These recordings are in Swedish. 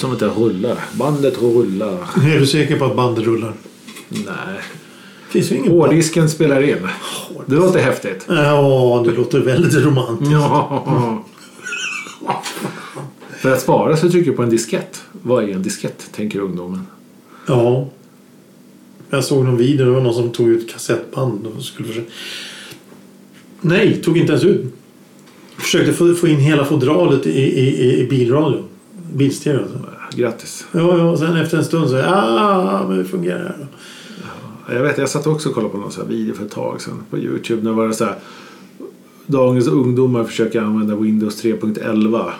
som att det rullar. Bandet rullar. Är du säker på att bandet rullar? Nej. Finns ingen. Hårddisken spelar in. Det låter häftigt. Ja, det låter väldigt romantiskt. Ja. För att spara så trycker du på en diskett. Vad är en diskett, tänker ungdomen. Ja. Jag såg någon video. Det var någon som tog ut kassettband och skulle försöka... Nej, tog inte ens ut. Försökte få, få in hela fodralet i, i, i bilradion. Bilstereo. Grattis. Ja, ja, och sen efter en stund så... Ah, men det fungerar. Jag vet, jag satt också och kollade på någon sån video för ett tag sedan på Youtube. När var det så här. Dagens ungdomar försöker använda Windows 3.11.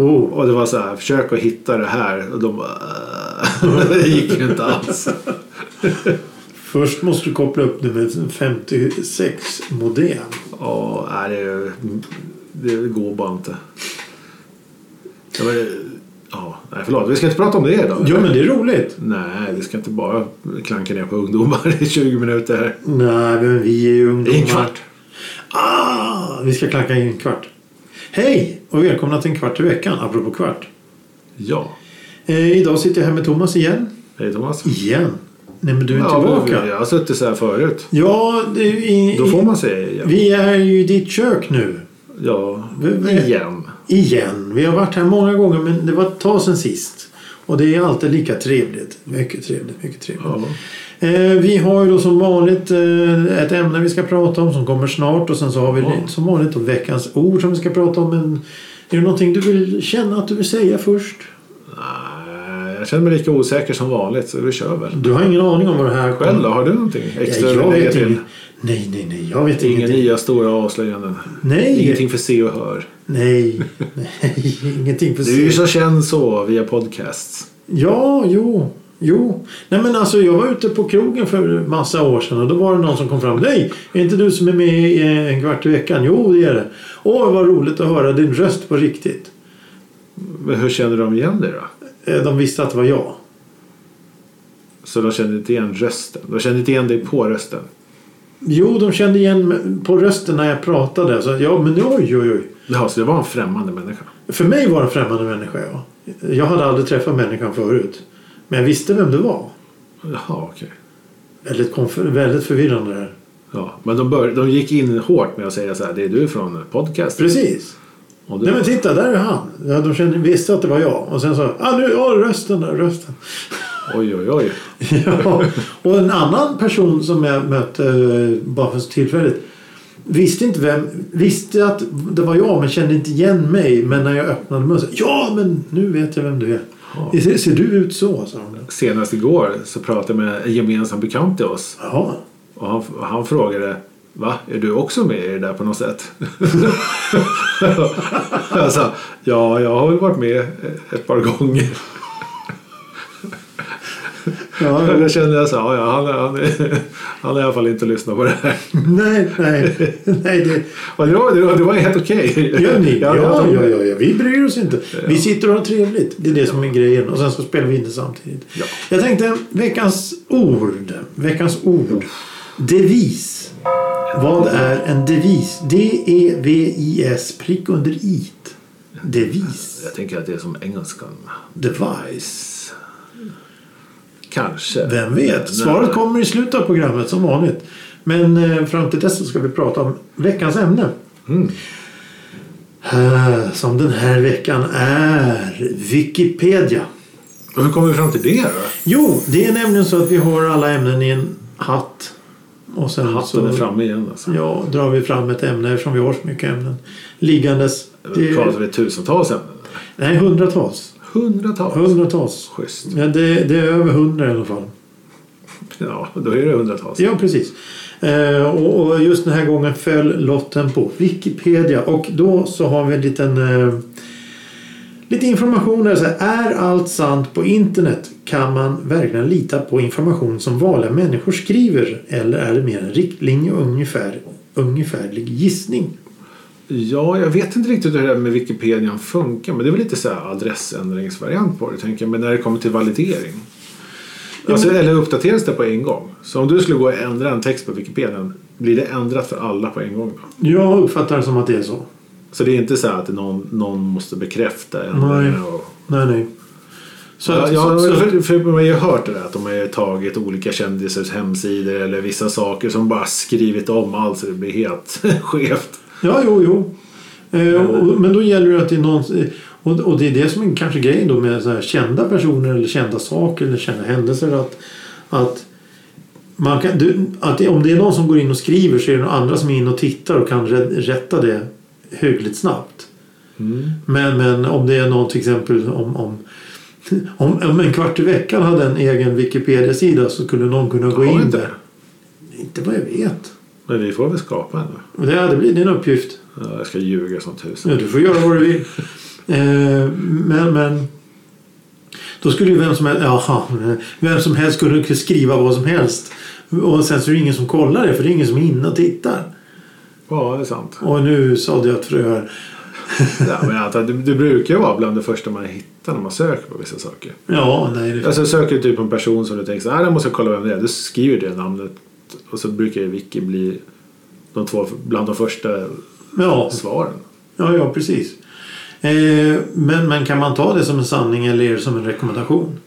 Oh. Och det var så här, försök att hitta det här. Och de bara... "Äh." det gick ju inte alls. Först måste du koppla upp det med en 56 modem. Ja, nej, det, det går bara inte. Det var, ja, nej, förlåt, vi ska inte prata om det idag. Ja, men det är roligt. Nej, vi ska inte bara klanka ner på ungdomar i 20 minuter. Nej, men vi är ju ungdomar. I en kvart. Ah, vi ska klacka in en kvart. Hej och välkomna till en kvart i veckan, apropå kvart. Ja. Eh, idag sitter jag här med Thomas igen. Hej Thomas. Igen? Nej, men du är Ja, tillbaka. Jag har suttit så här förut. Ja, det, i, Då får man säga igen. vi är ju i ditt kök nu. Ja, Vi- vi- igen. Igen. Vi har varit här många gånger men det var ett tag sedan sist. Och det är alltid lika trevligt. Mycket trevligt, mycket trevligt. Ja. Eh, vi har ju då som vanligt eh, ett ämne vi ska prata om som kommer snart och sen så har vi Ja. som vanligt då veckans ord som vi ska prata om. Men är det någonting du vill känna att du vill säga först? Nej, jag känner mig lika osäker som vanligt så vi kör väl. Du har ingen aning om vad det här Själv då? Har du någonting extra Ja, jag vet till? ingen, Nej, nej, nej. Jag vet Inga ingenting. nya stora avslöjanden? Nej. Ingenting för se och hör? Nej, nej, ingenting för Du är ju se. så känd så via podcasts. Ja, jo, jo. Nej men alltså jag var ute på krogen för massa år sedan och då var det någon som kom fram. Nej, är inte du som är med i en kvart i veckan? Jo, det är det. Åh, vad roligt att höra din röst på riktigt. Men hur känner de igen dig då? Eh, De visste att det var jag. Så de kände inte igen rösten? De kände inte igen dig på rösten? Jo, de kände igen på rösten när jag pratade. Så, ja, men oj, oj, oj. Jaha, så det var en främmande människa? För mig var det en främmande människa, ja. Jag hade aldrig träffat människan förut. Men jag visste vem det var. Jaha, okej. Väldigt, konf- väldigt förvirrande det här. Ja, men de, bör, de gick in hårt med att säga så här, det är du från podcast. Precis. Och du, Nej men titta, där är han. Ja, de kände, visste att det var jag. Och sen så, ah, nu, ja rösten där, rösten. Oj, oj, oj. ja. Och en annan person som jag mötte eh, bara för tillfället visste inte vem, visste att det var jag men kände inte igen mig. Men när jag öppnade munnen så, ja men nu vet jag vem du är. Ja. Ser, ser du ut så? sa. Senast igår så pratade jag med en gemensam bekant till oss. Ja. Och han, han frågade Va? Är du också med i det där på något sätt? jag sa Ja, jag har väl varit med ett par gånger. Ja. Jag kände jag sa ja, han, han, han har i alla fall inte lyssnat på det här. nej, nej, nej. Det, Och det, var, det, var, det var helt okej. Gör ni? Ja, Ja, ja, ja, ja, vi bryr oss inte. Vi sitter och har trevligt. Det är det som är grejen. Och sen så spelar vi in det samtidigt. Ja. Jag tänkte veckans ord. Veckans ord. Devis. Vad är en devis? D-E-V-I-S prick under it. Devis. Jag tänker att det är som engelskan. Device. Kanske. Vem vet? Svaret kommer i slutet av programmet som vanligt. Men eh, fram till dess ska vi prata om veckans ämne. Mm. Eh, Som den här veckan är Wikipedia. Och hur kommer vi fram till det då? Jo, det är nämligen så att vi har alla ämnen i en hatt. Och sen Hatten så är framme igen alltså. ja, drar vi fram ett ämne eftersom vi har så mycket ämnen liggandes. Det, Pratar vi tusentals ämnen? nej, hundratals. Hundratals? Hundratals. Schysst. Ja, det, det är över hundra i alla fall. Ja, då är det hundratals. Ja, precis. Eh, och, och just den här gången föll lotten på Wikipedia. Och då så har vi en liten... Eh, lite information där. Så här, är allt sant på internet? Kan man verkligen lita på information som vanliga människor skriver? Eller är det mer en riktlinje och ungefär, ungefärlig gissning? Ja, jag vet inte riktigt hur det här med Wikipedia funkar. Men det är väl lite så här adressändringsvariant på det. Tänker jag. Men när det kommer till validering. Alltså, eller uppdateras det på en gång? Så om du skulle gå och ändra en text på Wikipedia. Blir det ändrat för alla på en gång då? Jag uppfattar det som att det är så. Så det är inte så att någon, någon måste bekräfta ändringarna? Och... Nej, nej. Så Ja, att, ja, så, så, för, för man har ju hört det där att de har tagit olika kändisars hemsidor eller vissa saker som bara skrivit om allt så det blir helt skevt. Ja, jo, jo. Eh, och, men då gäller det att det är någon... Och, och det är det som är kanske grejen då med så här kända personer eller kända saker eller kända händelser. Att, att, man kan, du, att det, om det är någon som går in och skriver så är det några andra som är inne och tittar och kan rä- rätta det hyggligt snabbt. Men, men om det är någon till exempel om, om, om, om en kvart i veckan hade en egen Wikipedia-sida så skulle någon kunna gå in där. Inte vad jag vet. Men vi får väl skapa en då. Och Det, blir din uppgift. Ja, jag ska ljuga som tusan. Ja, du får göra vad du vill. Eh, men, men då skulle ju vem som helst, jaha, vem som helst kunna skriva vad som helst. Och sen så är det ingen som kollar det för det är ingen som är inne och tittar. Ja, det är sant. Och nu sa jag att fröer. Ja, men att det, det brukar ju vara bland det första man hittar när man söker på vissa saker. Ja, nej. Det, Alltså söker du typ på en person som du tänker så här, jag måste kolla vem det är. Du skriver det namnet och så brukar ju Wiki bli de två, bland de första ja, svaren. ja, ja, precis. Eh, men, men kan man ta det som en sanning eller är det som en rekommendation?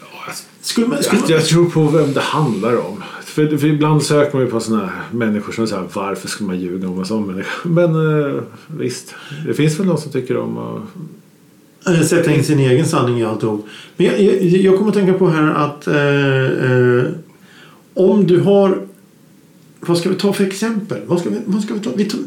Ja, Skulle man, skulle Jag, man, jag tror på vem det handlar om. För, för ibland söker man ju på sådana människor som säger varför ska man ljuga om en sån människa? Men eh, visst, det finns väl någon som tycker om att... Sätta in sin egen sanning i alltihop. Men jag, jag, jag kommer att tänka på här att eh, eh, om du har... Vad ska vi ta för exempel? Vad ska vi, vad ska vi ta? Vi tar,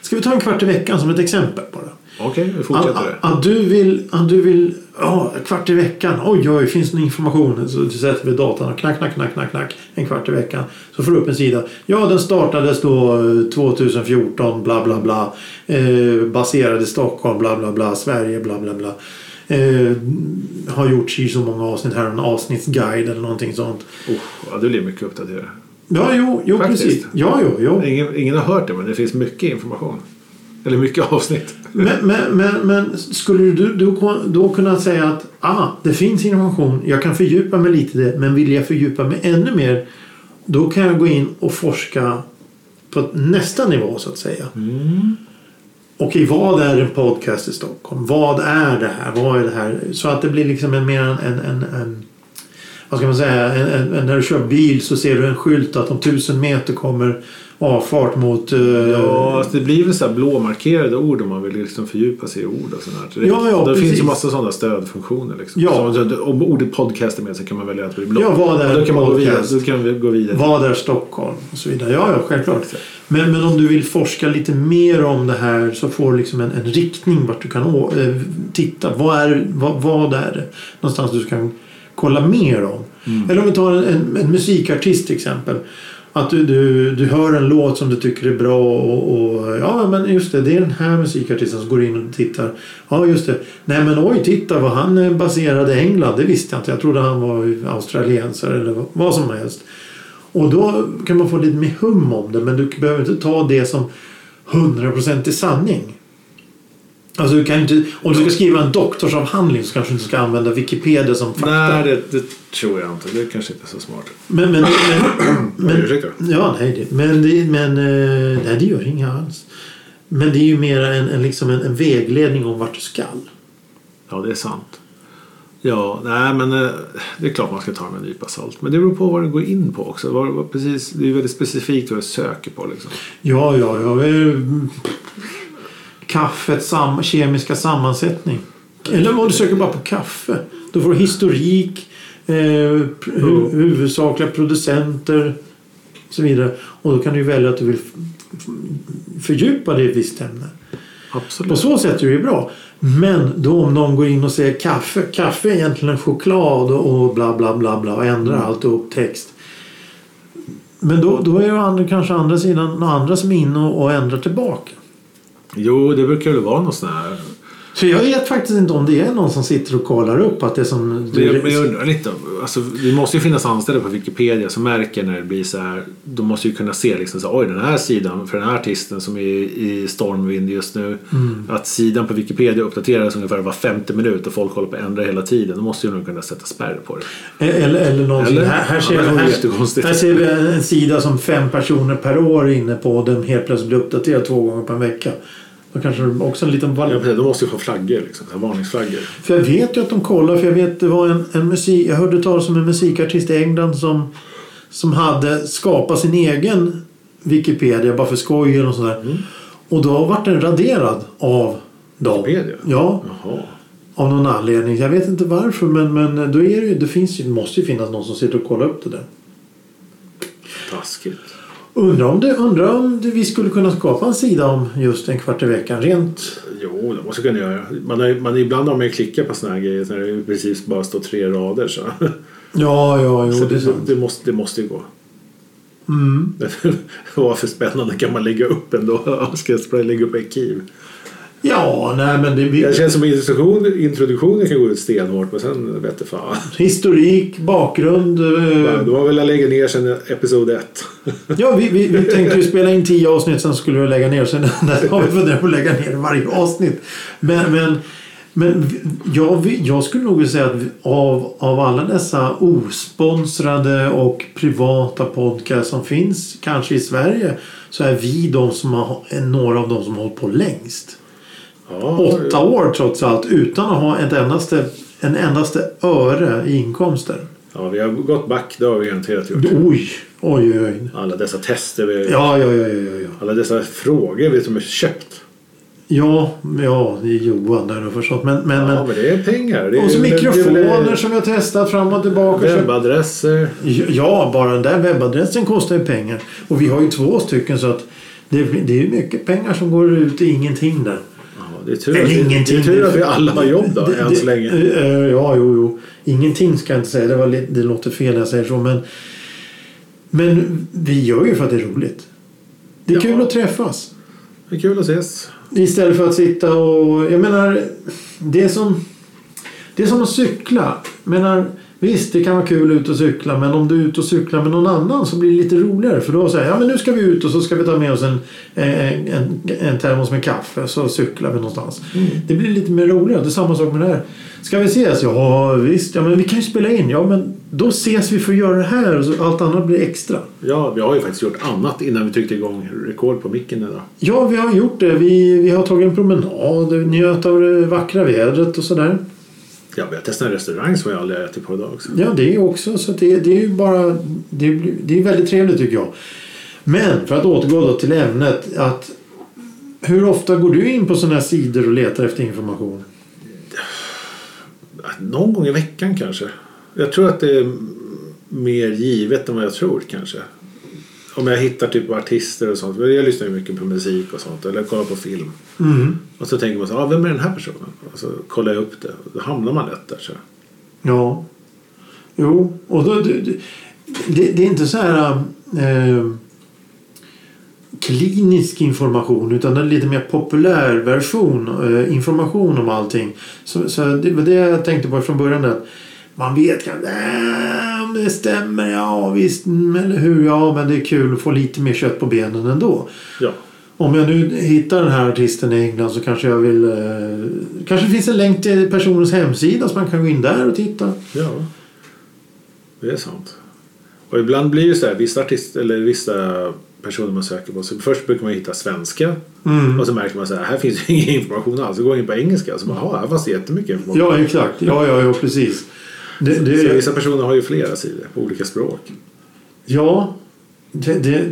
ska vi ta en kvart i veckan som ett exempel bara? Okej, vi Att, fortsätter att, det. att du vill... Att du vill ja, kvart i veckan. Oj, oj, finns det någon information? Så sätter vid datorn och knack, knack, knack, knack, knack. En kvart i veckan. Så får du upp en sida. Ja, den startades då eh, 2014, bla, bla, bla. Eh, baserad i Stockholm, bla, bla, bla. Sverige, bla, bla, bla. Eh, har gjorts i så många avsnitt här. En avsnittsguide eller någonting sånt. Oh, ja, det blir mycket uppdaterat. Ja, jo, jo Faktiskt. precis. Ja, jo, jo. Ingen, ingen har hört det, men det finns mycket information. Eller mycket avsnitt. Men, men, men, men skulle du då, då kunna säga att ah, det finns information, jag kan fördjupa mig lite i det, men vill jag fördjupa mig ännu mer då kan jag gå in och forska på nästa nivå så att säga. Okej, vad är en podcast i Stockholm? Vad är det här? Vad är det här? Så att det blir liksom en mer en, en, en, en vad ska man säga, en, en, en, när du kör bil så ser du en skylt att om tusen meter kommer avfart mot... eh, Ja, alltså det blir väl så här blåmarkerade ord om man vill liksom fördjupa sig i ord och sånt här. Ja, ja, det finns precis. ju massa sådana stödfunktioner. Liksom. Ja. Så om ordet podcast är med så kan man välja att blir blå. Ja, vad är då kan man gå vidare. Då kan vi gå vidare. Vad är Stockholm? Och så vidare. Ja, ja, självklart. Men, men om du vill forska lite mer om det här så får du liksom en, en riktning vart du kan å, eh, titta. Vad är, vad, vad är det någonstans du kan kolla mer om? Eller om vi tar en, en, en musikartist till exempel. Att du, du, du hör en låt som du tycker är bra och, och ja men just det, det är den här musikartisten som går in och tittar. Ja just det. Nej men oj titta vad han eh, är baserad i England. Det visste jag inte. Jag trodde han var australiensare eller vad- vad som helst. Och då kan man få lite mer hum om det men du behöver inte ta det som 100% sanning. Alltså du kan inte, om du ska skriva en doktorsavhandling så kanske du inte ska använda Wikipedia som fakta. Nej, det, det tror jag inte. Det kanske inte är så smart. Men, men, men, men, Ursäkta. ja, nej, det, men, det, men eh, nej, det gör inga alls. Men det är ju mer en, en, liksom en, en vägledning om vart du skall. Ja, det är sant. Ja, nej men eh, det är klart man ska ta det med en nypa salt. Men det beror på vad du går in på också. Vad, vad, precis, det är väldigt specifikt vad du söker på. Liksom. Ja, ja, ja. Kaffets sam, kemiska sammansättning. Eller om du söker bara på kaffe. Då får du historik, eh, hu, huvudsakliga producenter och så vidare. Och då kan du välja att du vill fördjupa dig i ett visst ämne. På Absolut. så sätt är det ju bra. Men då om någon går in och säger kaffe. Kaffe är egentligen choklad och bla bla bla bla och ändrar Mm. allt upp text. Men då, då är det kanske andra sidan några andra som är inne och, och ändrar tillbaka. Jo, det brukar väl vara någon sån här För jag vet faktiskt inte om det är någon som sitter och kollar upp att det som... Men jag, men jag undrar lite, alltså, det måste ju finnas anställda på Wikipedia som märker när det blir så här. De måste ju kunna se liksom så oj den här sidan för den här artisten som är i stormvind just nu. Mm. Att sidan på Wikipedia uppdateras ungefär var femte minut och folk håller på att ändra hela tiden. Då måste ju nog kunna sätta spärr på det. Eller, eller någonsin. Eller? Här, här, ser, Ja, vi- här, här ser vi en sida som fem personer per år är inne på och den helt plötsligt blir uppdaterad två gånger per vecka. Då kanske också en liten Ja, precis, de måste ju ha flaggor, liksom, varningsflaggor. För jag vet ju att de kollar, för jag vet det var en, en musik, jag hörde talas om en musikartist i England som, som hade skapat sin egen Wikipedia bara för skoj eller något sånt där. Mm. Och då vart den raderad av dem. Wikipedia? Ja, Jaha. av någon anledning. Jag vet inte varför men, men då är det, ju- det finns det måste ju finnas någon som sitter och kollar upp det där. Taskigt. Undrar om, det, undrar om det, vi skulle kunna skapa en sida om just en kvart i veckan. Rent... Jo, det måste kunna göra. Man har, man, ibland har man ju klickat på såna här grejer när det precis bara står tre rader. Så, Ja, ja, jo, så det är det, det, måste, det måste ju gå. Mm. Vad för spännande kan man lägga upp ändå? Ska jag lägga upp arkiv? Ja, nej men det... Vi, Det känns som introduktion, introduktionen kan gå ut stenhårt men sen vet du fan. historik, bakgrund. eh, Då har väl lägga ner sen episod ett. Ja, vi, vi, vi tänkte ju spela in tio avsnitt sen skulle vi lägga ner. Sen där har vi funderat på att lägga ner varje avsnitt. Men, men, men jag, jag skulle nog vilja säga att av, av alla dessa osponsrade och privata podcasts som finns kanske i Sverige så är vi de som har, några av de som har hållit på längst. Åtta år trots allt utan att ha ett endaste, en endaste öre i inkomster. Ja, vi har gått back, det har vi garanterat gjort. Oj, oj, oj. Alla dessa tester, vi, Ja, ja, ja, ja, ja. alla dessa frågor vi som är köpt. Ja, ja, det är Johan där har jag förstått. Men, men, Ja, men, det är pengar. Det är, och så det är väl- mikrofoner som jag testat fram och tillbaka. Webbadresser. Ja, bara den där webbadressen kostar ju pengar. Och vi har ju två stycken så att det, det är mycket pengar som går ut i ingenting där. Det är tur, att, vi- det ingenting. är tur att vi alla har jobb då, Det- än så länge. eh, eh, Ja, jo, jo. Ingenting ska jag inte säga. Det, var, lite- det låter fel när jag säger så. Men, men vi gör ju för att det är roligt. Det är Ja. kul att träffas. Det är kul att ses. Istället för att sitta och... Jag menar, det är som, det är som att cykla. Jag menar, visst, det kan vara kul ut och cykla men om du är ute och cyklar med någon annan så blir det lite roligare. För då säger jag, ja men nu ska vi ut och så ska vi ta med oss en, en, en, en termos med kaffe så cyklar vi någonstans. Det blir lite mer roligare. Det är samma sak med det här. Ska vi ses? Ja visst, ja men vi kan ju spela in. Ja men då ses vi för att göra det här och så allt annat blir extra. Ja, vi har ju faktiskt gjort annat innan vi tryckte igång rekord på micken idag. Ja, vi har gjort det. Vi, vi har tagit en promenad, njöt av det vackra vädret och sådär. Ja, vi har testat en restaurang som jag aldrig ätit på idag också. Ja, det är också. Så det, det är ju bara... Det, det är väldigt trevligt tycker jag. Men för att återgå till ämnet. Att hur ofta går du in på sådana här sidor och letar efter information? Någon gång i veckan kanske. Jag tror att det är mer givet än vad jag tror kanske. Om jag hittar typ artister och sånt. Jag lyssnar ju mycket på musik och sånt. Eller kollar på film. Mm. Och så tänker man så ah, vem är den här personen? Och så kollar jag upp det. Då hamnar man lätt där. Så. Ja. Jo, och då, det, det, det är inte så här eh, klinisk information utan är lite mer populär version, eh, information om allting. Så, så det var det jag tänkte på från början. Att man vet kanske äh, om det stämmer, ja visst, mm, eller hur, ja men det är kul att få lite mer kött på benen ändå. Ja. Om jag nu hittar den här artisten i England så kanske jag vill... Eh, kanske finns en länk till personens hemsida så man kan gå in där och titta. ja. Det är sant. Och ibland blir det så här. Vissa artister eller vissa personer man söker på. Så först brukar man hitta svenska. Mm. Och så märker man så här. Här finns ju ingen information alls. Så går man in på engelska. Så bara, "Jaha, här fanns det jättemycket information. Ja, exakt. Ja, ja, ja precis. Det, Så det, vissa personer har ju flera sidor på olika språk. ja, det, det,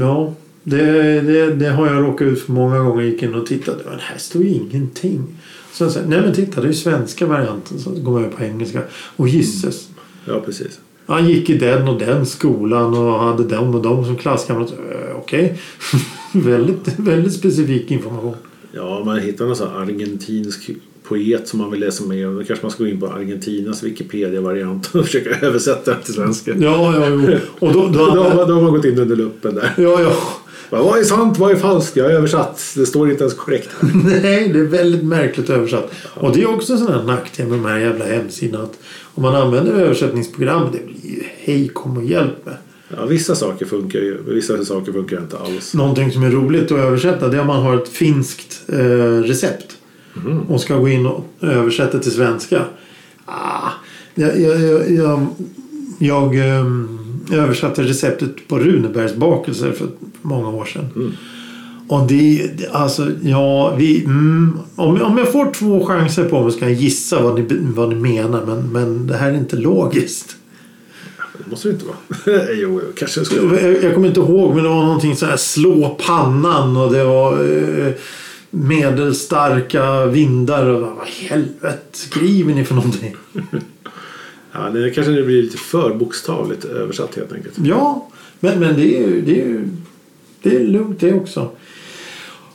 ja det, det, det har jag råkat ut för många gånger. Jag gick in och tittade. Men här står ju ingenting. Så jag sa, nej men titta, det är ju svenska varianten. Så går man på engelska. Och gisses. Ja, precis. Han gick i den och den skolan och hade dem och dem som klasskamrater. Uh, Okej. väldigt, väldigt specifik information. Ja, man hittar någon sån argentinsk poet som man vill läsa mer om. Då kanske man ska gå in på Argentinas Wikipedia-variant och försöka översätta den till svenska. Ja, ja, jo. Och då, då, Då, har man- då har man gått in under luppen där. Ja, ja. Vad är sant, vad är falskt? Jag har översatt. Det står inte ens korrekt. Nej, det är väldigt märkligt översatt. Och det är också en sån här nackdel med de här jävla hemsidorna. Att om man använder översättningsprogram, det blir ju hej kom och hjälp med. Ja, vissa saker funkar ju, vissa saker funkar inte alls. Någonting som är roligt att översätta det är om man har ett finskt eh, recept. Och ska gå in och översätta till svenska. Ah, jag, jag, jag, jag, ehm, översatte receptet på Runebergsbakelser för många år sedan. Och det, alltså, ja, vi, mm, om, om jag får två chanser på mig kan jag gissa vad ni, vad ni menar. Men, men det här är inte logiskt. Det måste det inte vara. jo, kanske skulle. Jag, jag kommer inte ihåg men det var någonting så här slå pannan och det var eh, medelstarka vindar. Och vad helvete skriver ni för någonting? Ja, det kanske det blir lite för bokstavligt översatt helt enkelt. Ja, men, men det, är, ju- det, är, ju- det är lugnt det också.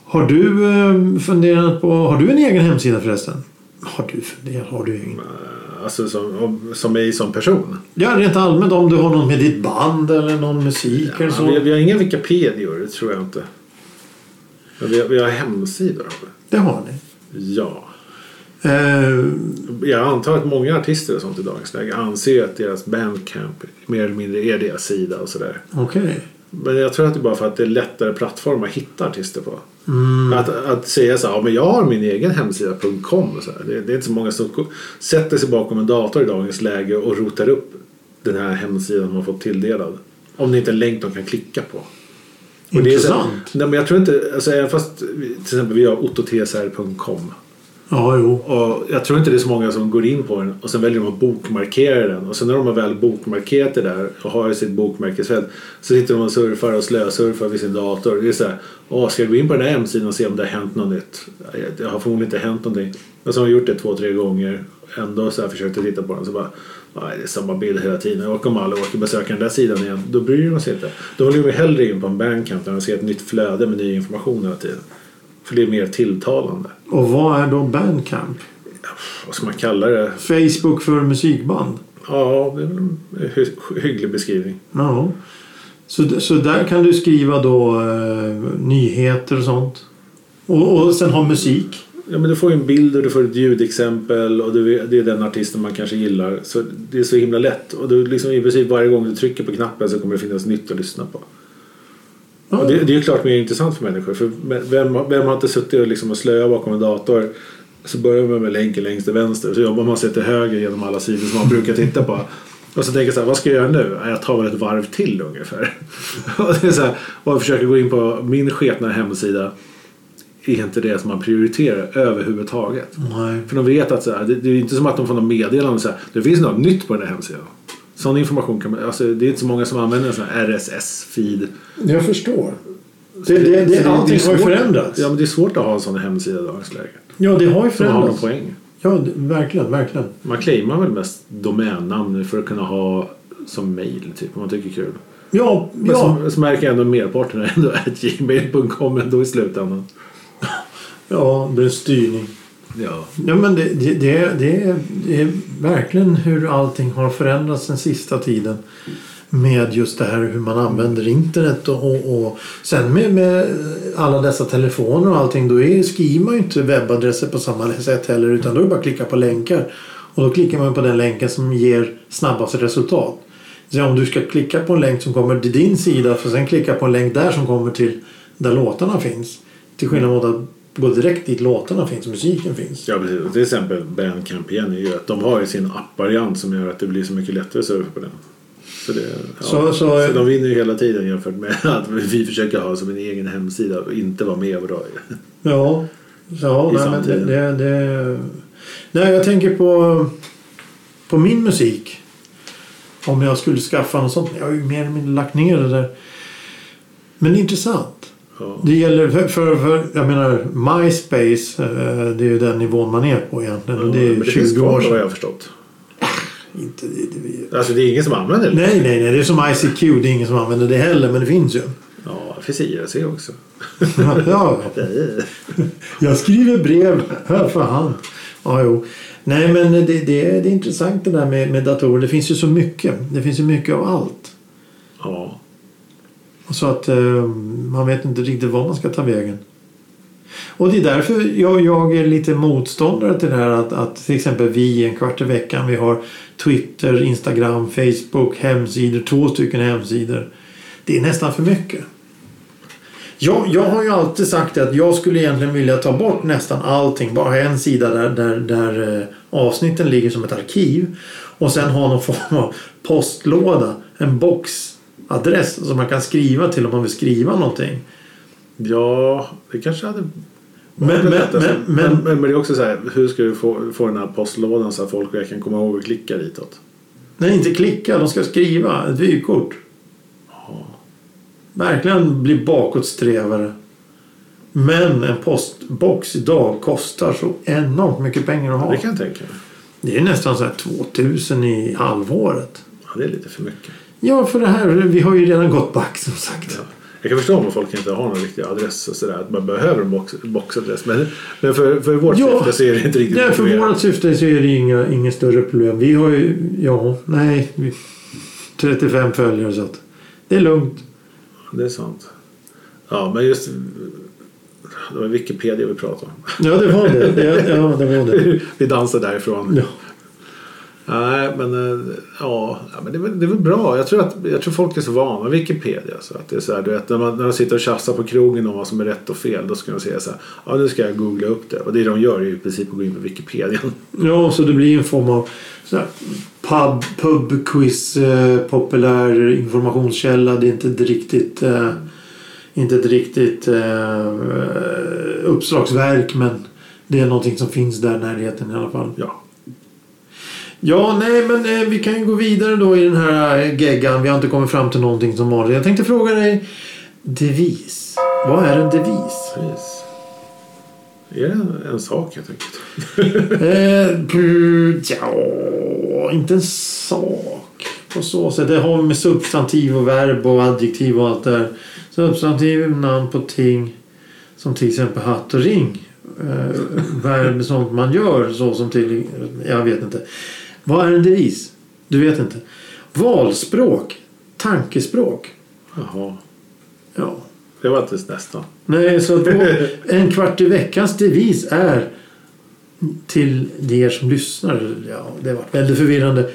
Har du eh, funderat på, har du en egen hemsida förresten? Har du funderat? Har du ingen? Alltså som, om- som mig som person. Ja, rent allmänt om du har någon med ditt band eller någon musik eller Ja, så. vi, vi har inga Wikipedior, det tror jag inte. Men vi har, vi har hemsidor. har vi. Det har ni. Ja. Eh, Jag antar att många artister och sånt i dagens läge anser att deras bandcamp mer eller mindre är deras sida och sådär. Okej. Men jag tror att det är bara för att det är lättare plattform att hitta artister på. Att, att säga så här, ja, men jag har min egen hemsida.com. och Så här. Det, det är inte så många som sätter sig bakom en dator i dagens läge och rotar upp den här hemsidan man fått tilldelad. Om det inte är en länk de kan klicka på. Och det är så Intressant. nej, men jag tror inte, alltså, även fast till exempel vi har ottotsr.com. Ja, jo. Och jag tror inte det är så många som går in på den och sen väljer de att bokmarkera den. Och sen när de har väl bokmarkerat det där och har sitt bokmärkesfält så sitter de och surfar och slösurfar vid sin dator. Det är så här, åh, ska jag gå in på den här hemsidan och se om det har hänt något nytt? Det har förmodligen inte hänt någonting. Och så har de gjort det två, tre gånger. Ändå så här försökte titta på den så bara, nej det är samma bild hela tiden. Och om alla åker besöka den där sidan igen, då bryr de sig inte. Då vill de hellre in på en bandcamp där de ser ett nytt flöde med ny information hela tiden. För det är mer tilltalande. Och vad är då Bandcamp? Vad ska man kalla det? Facebook för musikband? Ja, det är en hy- hygglig beskrivning. Ja. Så, så där kan du skriva då eh, nyheter och sånt? Och, och sen ha musik? Ja, men du får ju en bild och du får ett ljudexempel och du, det är den artisten man kanske gillar. Så det är så himla lätt. Och du, liksom, i princip varje gång du trycker på knappen så kommer det finnas nytt att lyssna på. Och det, det är ju klart mer intressant för människor. För vem, vem har inte suttit och, liksom och slöat bakom en dator så börjar man med länken längst till vänster så jobbar man sig till höger genom alla sidor som man brukar titta på. Och så tänker jag så här, vad ska jag göra nu? Ja, Jag tar väl ett varv till ungefär. Och, det är så här, och jag försöker gå in på min sketna hemsida. Är inte det som man prioriterar överhuvudtaget. Nej. För de vet att så här, det, det är inte som att de får något meddelande så här, det finns något nytt på den här hemsidan. Sån information kan man, alltså, det är inte så många som använder en sån här RSS-feed. Jag förstår. Det, det, det, Så allting har ju förändrats. Ja, men det är svårt att ha en sån hemsida i dagens läge. Ja, det har ju Som har någon förändrats. poäng. Ja, det- verkligen, verkligen. Man claimar väl mest domännamn för att kunna ha som mail typ om man tycker kul. Ja, Men ja. så, så märker jag ändå merparten är ändå att gmail.com ändå i slutändan. Ja, det är styrning. Ja. Ja, men det, det, det, det, är, det är verkligen hur allting har förändrats den sista tiden. Med just det här hur man använder internet och, och, och sen med, med alla dessa telefoner och allting då är, skriver man ju inte webbadresser på samma sätt heller utan då är det bara att klicka på länkar. Och då klickar man på den länken som ger snabbast resultat. Så om du ska klicka på en länk som kommer till din sida för sen klicka på en länk där som kommer till där låtarna finns. Till skillnad mot att gå direkt dit låtarna finns och musiken finns. Ja, precis. Till exempel Bandcamp igen är ju att de har ju sin appvariant som gör att det blir så mycket lättare att surfa på den. Så, det, ja. Så- så, så- de vinner ju hela tiden jämfört med att vi försöker ha som en egen hemsida och inte vara med och dra i. Ja, ja I nej, men det, det... Nej, jag tänker på, på min musik. Om jag skulle skaffa något sånt. Jag har ju mer eller mindre lagt ner det där. Men det är intressant. Det gäller för, för, för jag menar MySpace. eh, Det är ju den nivån man är på egentligen. Och det Men är det finns 20 kvar år vad jag har förstått. Inte, det, det, Alltså det är ingen som använder det. nej, nej, nej. Det är som ICQ. Det är ingen som använder det heller. Men det finns ju. Ja, det finns IRC också. ja, Jag skriver brev för hand. Ja, jo. Nej, men det, det, det är intressant det där med, med datorer. Det finns ju så mycket. Det finns ju mycket av allt. Ja. Så att eh, man vet inte riktigt var man ska ta vägen. Och det är därför jag, jag är lite motståndare till det här att, att till exempel vi en kvart i veckan, vi har Twitter, Instagram, Facebook, hemsidor, två stycken hemsidor. Det är nästan för mycket. Jag, jag har ju alltid sagt att jag skulle egentligen vilja ta bort nästan allting. Bara ha en sida där, där, där eh, avsnitten ligger som ett arkiv. Och sen ha någon form av postlåda. En box boxadress som man kan skriva till om man vill skriva någonting. Ja, det kanske hade Men, varit men, men, men, det är också så här, hur ska du få, få den här postlådan så att folk verkligen kommer ihåg att klicka ditåt? nej, inte klicka. De ska skriva ett vykort. Verkligen bli bakåtsträvare. Men en postbox idag kostar så enormt mycket pengar att ha. Det kan jag tänka mig. Det är nästan så här 2000 i halvåret. Ja, det är lite för mycket. Ja, för det här, vi har ju redan gått back som sagt. Ja. Jag kan förstå om folk inte har någon riktig adress och sådär. Att man behöver en box, boxadress. Men, men för, för vårt Ja, syfte så är det inte riktigt Nej, för vårt syfte så är det inga, inga större problem. Vi har ju, ja, nej, vi, 35 följare så att det är lugnt. Det är sant. Ja, men just det var Wikipedia vi pratade om. Ja, det var det. Ja, ja det var det. vi dansar därifrån. Ja. Nej, men, eh, ja, men det, är, väl- det är väl bra. Jag tror, att, jag tror folk är så vana vid Wikipedia. Så att det är så här, du vet, när, man, när de sitter och tjafsar på krogen om vad som är rätt och fel. Då ska de säga så här. Ja, nu ska jag googla upp det. Och det de gör är ju i princip att gå in på Wikipedia. Ja, så det blir en form av så här, pub, pub quiz, eh, populär informationskälla. Det är inte riktigt, eh, inte riktigt eh, uppslagsverk men det är någonting som finns där i närheten i alla fall. Ja, Ja, nej, men eh, vi kan ju gå vidare då i den här eh, geggan. Vi har inte kommit fram till någonting som vanligt. Jag tänkte fråga dig, devis. Vad är en devis? precis. Är det en, sak helt enkelt? eh, ja, inte en sak på så sätt. Det har med substantiv och verb och adjektiv och allt det där. Substantiv, namn på ting. Som till exempel hatt och ring. Eh, verb, sånt man gör så som till... Jag vet inte. Vad är en devis? Du vet inte. Valspråk. Tankespråk. Jaha, Ja. det var inte nästan. Nej, så en kvart i veckans devis är till er som lyssnar. Ja, det var väldigt förvirrande.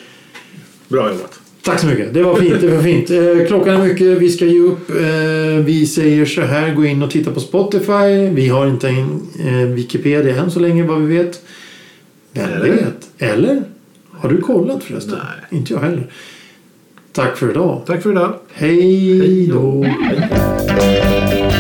Bra jobbat. Tack så mycket. Det var fint. Det var fint. Eh, klockan är mycket. Vi ska ge upp. Eh, vi säger så här. Gå in och titta på Spotify. Vi har inte en eh, Wikipedia än så länge vad vi vet. Vem Eller? vet? Eller? Har du kollat förresten? Nej. Inte jag heller. Tack för idag. Tack för idag. Hej då. Hej.